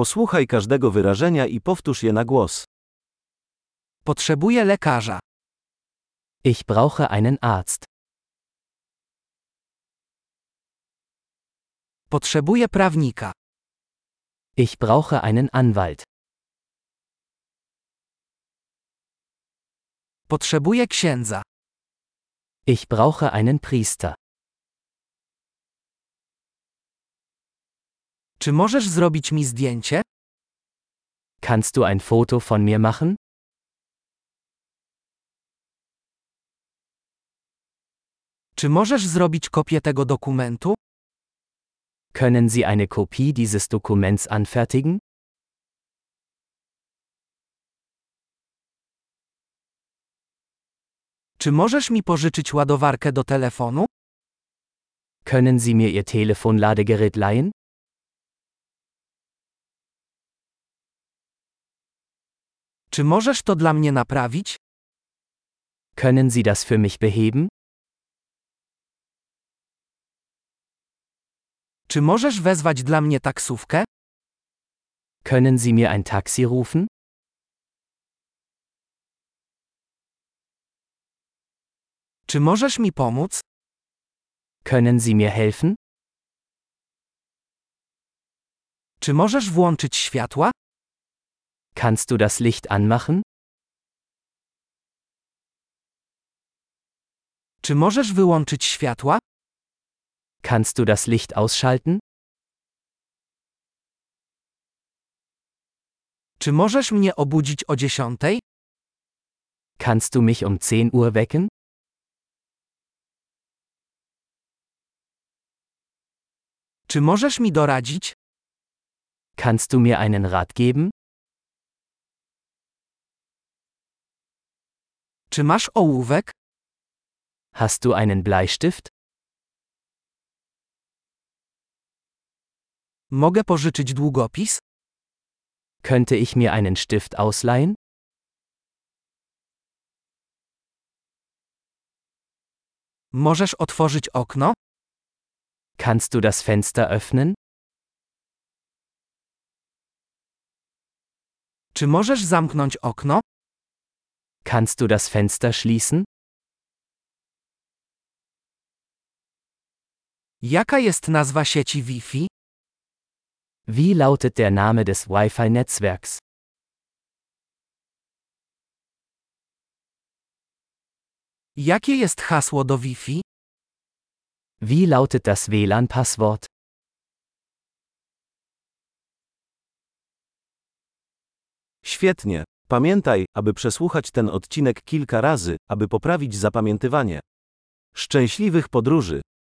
Posłuchaj każdego wyrażenia i powtórz je na głos. Potrzebuję lekarza. Ich brauche einen Arzt. Potrzebuję prawnika. Ich brauche einen Anwalt. Potrzebuję księdza. Ich brauche einen Priester. Czy możesz zrobić mi zdjęcie? Kannst du ein Foto von mir machen? Czy możesz zrobić kopię tego dokumentu? Können Sie eine Kopie dieses Dokuments anfertigen? Czy możesz mi pożyczyć ładowarkę do telefonu? Können Sie mir Ihr Telefonladegerät leihen? Czy możesz to dla mnie naprawić? Können Sie das für mich beheben? Czy możesz wezwać dla mnie taksówkę? Können Sie mir ein Taxi rufen? Czy możesz mi pomóc? Können Sie mir helfen? Czy możesz włączyć światła? Kannst du das Licht anmachen? Czy możesz wyłączyć światła? Kannst du das Licht ausschalten? Czy możesz mnie obudzić o dziesiątej? Kannst du mich um 10 Uhr wecken? Czy możesz mi doradzić? Kannst du mir einen Rat geben? Czy masz ołówek? Hast du einen Bleistift? Mogę pożyczyć długopis? Könnte ich mir einen Stift ausleihen? Możesz otworzyć okno? Kannst du das Fenster öffnen? Czy możesz zamknąć okno? Kannst du das Fenster schließen? Jaka jest nazwa sieci Wi-Fi? Wie lautet der Name des Wi-Fi-Netzwerks? Jakie jest hasło do Wi-Fi? Wie lautet das WLAN-Passwort? Świetnie. Pamiętaj, aby przesłuchać ten odcinek kilka razy, aby poprawić zapamiętywanie. Szczęśliwych podróży!